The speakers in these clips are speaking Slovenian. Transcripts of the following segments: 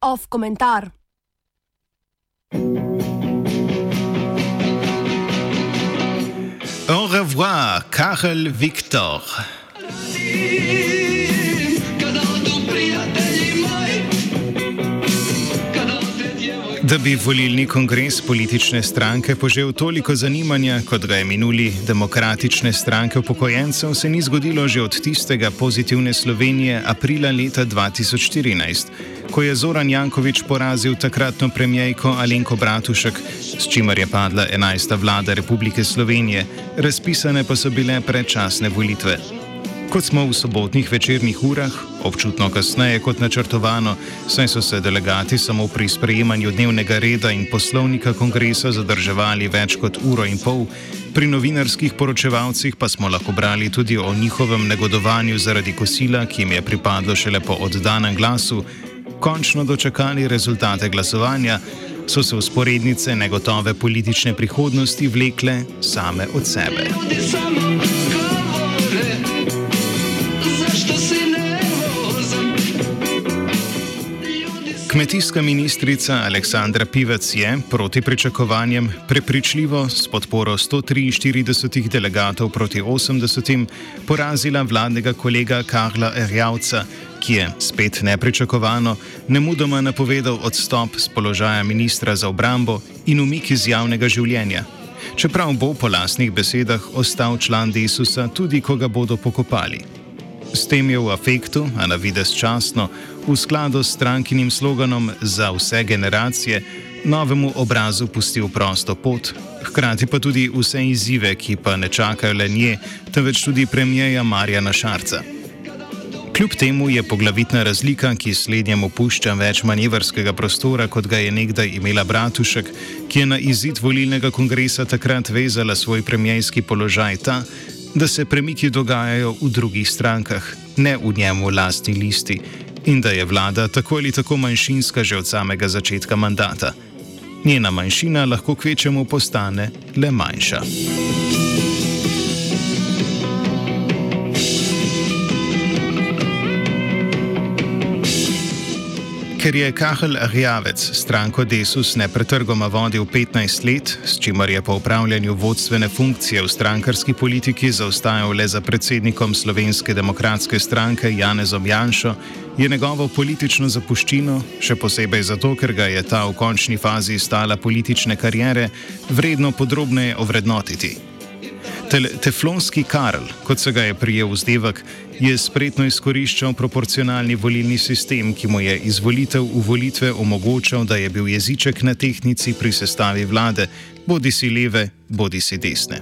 Off komentar. Au revoir, Karel Viktor. Da bi volilni kongres politične stranke požel toliko zanimanja, kot ga je minuli demokratične stranke upokojencev, se ni zgodilo že od tistega pozitivne Slovenije aprila leta 2014, ko je Zoran Jankovič porazil takratno premijejko Alenko Bratušek, s čimer je padla 11. vlada Republike Slovenije, razpisane pa so bile predčasne volitve. Kot smo v sobotnih večernih urah, občutno kasneje kot načrtovano, saj so se delegati samo pri sprejemanju dnevnega reda in poslovnika kongresa zadrževali več kot uro in pol, pri novinarskih poročevalcih pa smo lahko brali tudi o njihovem negodovanju zaradi kosila, ki jim je pripadlo šele po oddanem glasu, končno dočakali rezultate glasovanja, so se usporednice negotove politične prihodnosti vlekle same od sebe. Kmetijska ministrica Aleksandra Pivec je proti pričakovanjem prepričljivo s podporo 143 delegatov proti 80 porazila vladnega kolega Karla Erjavca, ki je spet nepričakovano nemudoma napovedal odstop z položaja ministra za obrambo in umik iz javnega življenja. Čeprav bo po lasnih besedah ostal član Desusa tudi, ko ga bodo pokopali. S tem je v afektu, a na vides časno, v skladu s strankinim sloganom za vse generacije, novemu obrazu pustil prosto pot, hkrati pa tudi vse izzive, ki pa ne čakajo le nje, temveč tudi premijeja Marjana Šarca. Kljub temu je poglavitna razlika, ki slednjemu pušča več manevrskega prostora, kot ga je nekdaj imela Bratušek, ki je na izid volilnega kongresa takrat vezala svoj premijski položaj, ta, da se premiki dogajajo v drugih strankah, ne v njemu lastni listi, in da je vlada tako ali tako manjšinska že od samega začetka mandata. Njena manjšina lahko kvečemu postane le manjša. Ker je Kahel Rjavec stranko Desus nepretrgoma vodil 15 let, s čimer je po upravljanju vodstvene funkcije v strankarski politiki zaostajal le za predsednikom Slovenske demokratske stranke Janezom Janšo, je njegovo politično zapuščino, še posebej zato, ker ga je ta v končni fazi stala politične karijere, vredno podrobneje ovrednotiti. Teflonski Karl, kot se ga je prijel vzdevek, je spretno izkoriščal proporcionalni volilni sistem, ki mu je izvolitev v volitve omogočal, da je bil jeziček na tehnici pri sestavi vlade, bodi si leve, bodi si desne.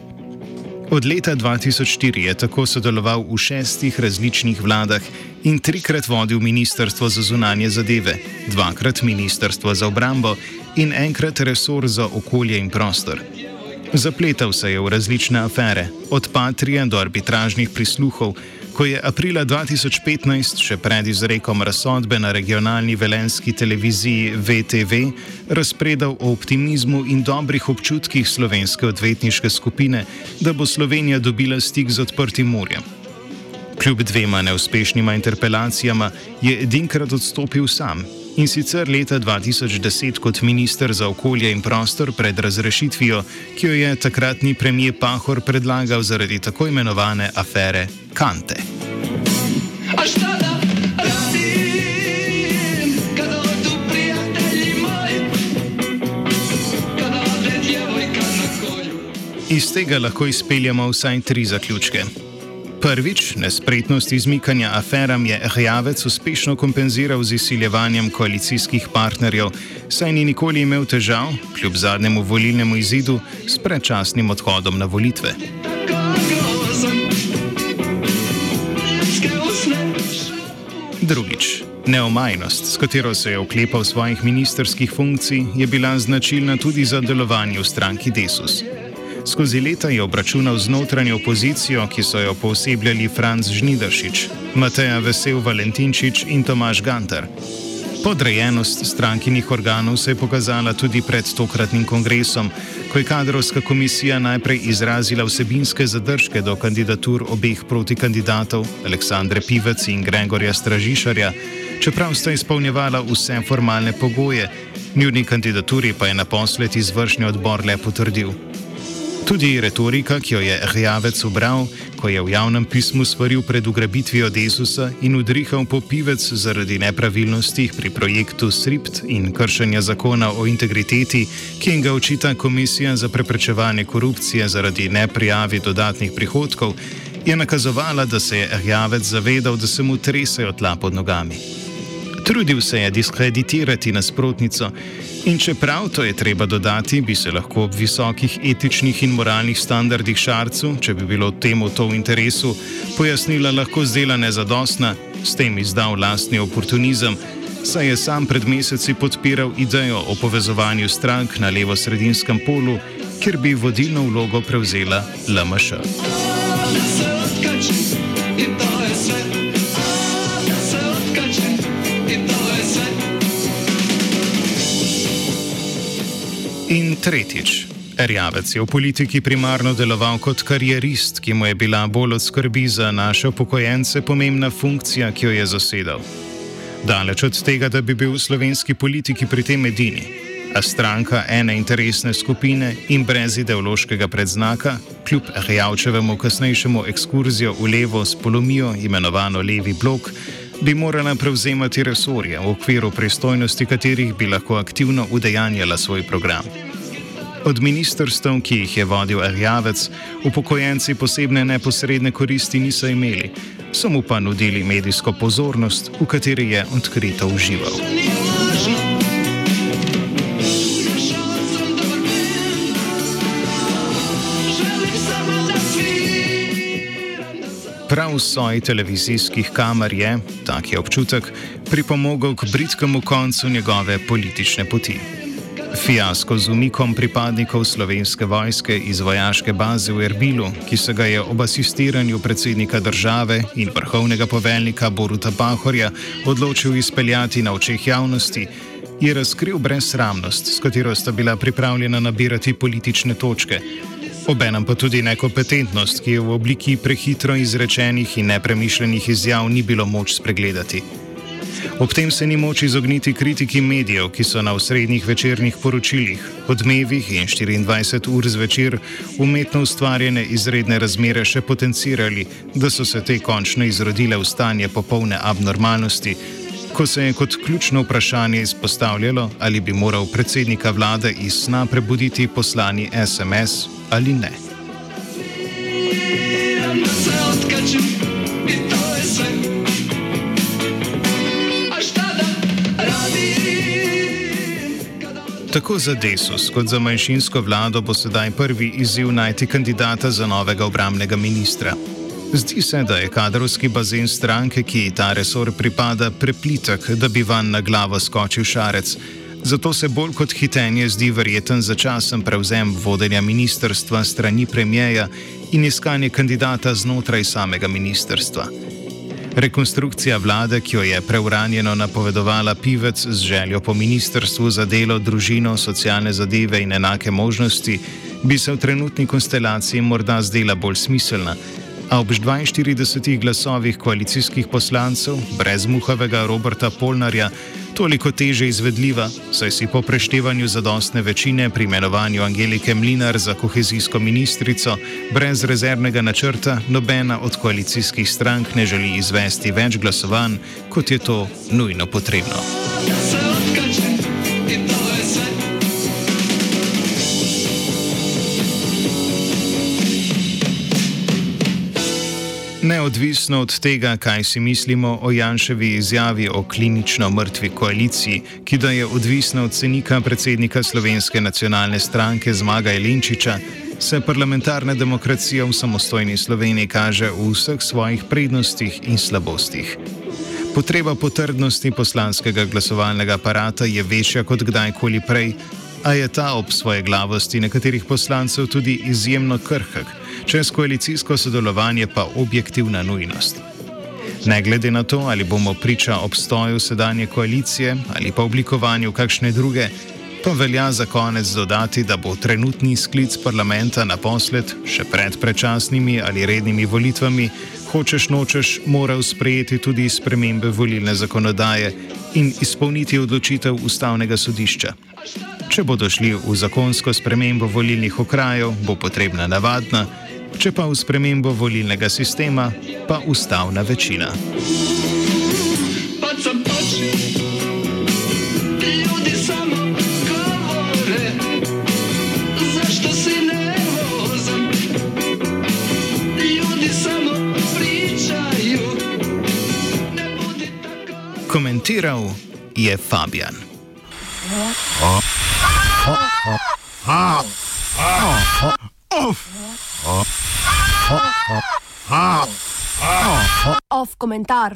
Od leta 2004 je tako sodeloval v šestih različnih vladah in trikrat vodil Ministrstvo za zunanje zadeve, dvakrat Ministrstvo za obrambo in enkrat resor za okolje in prostor. Zapletal se je v različne afere, od patrije do arbitražnih prisluhov, ko je aprila 2015, še pred izrekom razsodbe na regionalni velenski televiziji VTV, razpredal o optimizmu in dobrih občutkih slovenske odvetniške skupine, da bo Slovenija dobila stik z odprtim morjem. Kljub dvema neuspešnima interpelacijama je edinkrat odstopil sam in sicer leta 2010 kot minister za okolje in prostor pred razrešitvijo, ki jo je takratni premijer Pahor predlagal zaradi tako imenovane afere Kante. Iz tega lahko izpeljemo vsaj tri zaključke. Prvič, nespretnost izmikanja aferam je Rjavec uspešno kompenziral z izsiljevanjem koalicijskih partnerjev, saj ni nikoli imel težav, kljub zadnjemu volilnemu izidu, s predčasnim odhodom na volitve. Drugič, neomajnost, s katero se je oklepal svojih ministerskih funkcij, je bila značilna tudi za delovanje v stranki Desus. Skozi leta je obračunal z notranjo opozicijo, ki so jo posebljali Franz Žnidaršič, Mateja Vesel Valentinčič in Tomaš Gantar. Podrejenost strankinih organov se je pokazala tudi pred tokratnim kongresom, ko je kadrovska komisija najprej izrazila vsebinske zadržke do kandidatur obeh protikandidatov, Aleksandre Pivec in Gregorja Stražišarja, čeprav sta izpolnjevala vse formalne pogoje, njuni kandidaturi pa je naposled izvršni odbor le potrdil. Tudi retorika, ki jo je Rjavec ubral, ko je v javnem pismu svaril pred ugrabitvijo Desusa in udrihal po pivec zaradi nepravilnosti pri projektu SRIPT in kršenja zakona o integriteti, ki jim ga očita Komisija za preprečevanje korupcije zaradi neprijavi dodatnih prihodkov, je nakazovala, da se je Rjavec zavedal, da se mu tresajo tla pod nogami. Trudil se je diskreditirati nasprotnico in čeprav to je treba dodati, bi se lahko ob visokih etičnih in moralnih standardih Šarcu, če bi bilo temu to v interesu, pojasnila lahko zdela nezadostna, s tem izdal lastni oportunizem, saj je sam pred meseci podpiral idejo o povezovanju strank na levo-sredinskem polu, kjer bi vodilno vlogo prevzela LMŠ. In tretjič. Rjavec je v politiki primarno deloval kot karierist, ki mu je bila bolj od skrbi za naše upokojence pomembna funkcija, ki jo je zasedal. Daleč od tega, da bi bil v slovenski politiki pri tem edini, a stranka ene interesne skupine in brez ideološkega predznaka, kljub Rjavčevemu kasnejšemu ekskurzijo v levo s polomijo imenovano Levi blok, bi morala prevzemati resorje, v okviru pristojnosti katerih bi lahko aktivno udejanjala svoj program. Od ministrstv, ki jih je vodil Arjavec, upokojenci posebne neposredne koristi niso imeli, so mu pa nudili medijsko pozornost, v kateri je odkrito užival. Prav soj televizijskih kamer je, tak je občutek, pripomogel k britkemu koncu njegove politične poti. Fiasko z umikom pripadnikov slovenske vojske iz vojaške baze v Erbilu, ki se ga je ob asistiranju predsednika države in vrhovnega poveljnika Boruta Pahorja odločil izpeljati na očeh javnosti, je razkril brezsramnost, s katero sta bila pripravljena nabirati politične točke obenem pa tudi nekompetentnost, ki jo v obliki prehitro izrečenih in nepremišljenih izjav ni bilo moč spregledati. Ob tem se ni moč izogniti kritiki medijev, ki so na osrednjih večernih poročilih, odmevih in 24 ur zvečer umetno ustvarjene izredne razmere še potencirali, da so se te končno izrodile v stanje popolne abnormalnosti, ko se je kot ključno vprašanje izpostavljalo, ali bi moral predsednika vlade iz sna prebuditi poslani SMS ali ne. Tako za Desus kot za manjšinsko vlado bo sedaj prvi izziv najti kandidata za novega obramnega ministra. Zdi se, da je kadrovski bazen stranke, ki ta resor pripada, preplitek, da bi van na glavo skočil šarec. Zato se bolj kot hitenje zdi verjeten začasen prevzem vodenja ministrstva strani premijeja in iskanje kandidata znotraj samega ministrstva. Rekonstrukcija vlade, ki jo je preuranjeno napovedovala Pivec z željo po ministrstvu za delo, družino, socialne zadeve in enake možnosti, bi se v trenutni konstelaciji morda zdela bolj smiselna, a ob 42 glasovih koalicijskih poslancev, brez muhavega Roberta Polnarja, toliko teže izvedljiva, saj si po preštevanju zadostne večine pri imenovanju Angelike Mlinar za kohezijsko ministrico brez rezervnega načrta nobena od koalicijskih strank ne želi izvesti več glasovanj, kot je to nujno potrebno. Neodvisno od tega, kaj si mislimo o Janševi izjavi o klinično mrtvi koaliciji, ki da je odvisna od cenika predsednika Slovenske nacionalne stranke Zmaga Jelinčiča, se parlamentarna demokracija v samostojni Sloveniji kaže v vseh svojih prednostih in slabostih. Potreba po trdnosti poslanskega glasovalnega aparata je večja kot kdajkoli prej, a je ta ob svoje glavosti nekaterih poslancev tudi izjemno krhk čez koalicijsko sodelovanje pa objektivna nujnost. Ne glede na to, ali bomo priča obstoju sedanje koalicije ali pa oblikovanju kakšne druge, pa velja za konec dodati, da bo trenutni sklic parlamenta naposled še pred predčasnimi ali rednimi volitvami, hočeš nočeš, moral sprejeti tudi spremembe volilne zakonodaje in izpolniti odločitev ustavnega sodišča. Če bodo šli v zakonsko spremembo volilnih okrajev, bo potrebna navadna, če pa v spremembo volilnega sistema, pa ustavna večina. Komentiral je Fabian. Off komentar.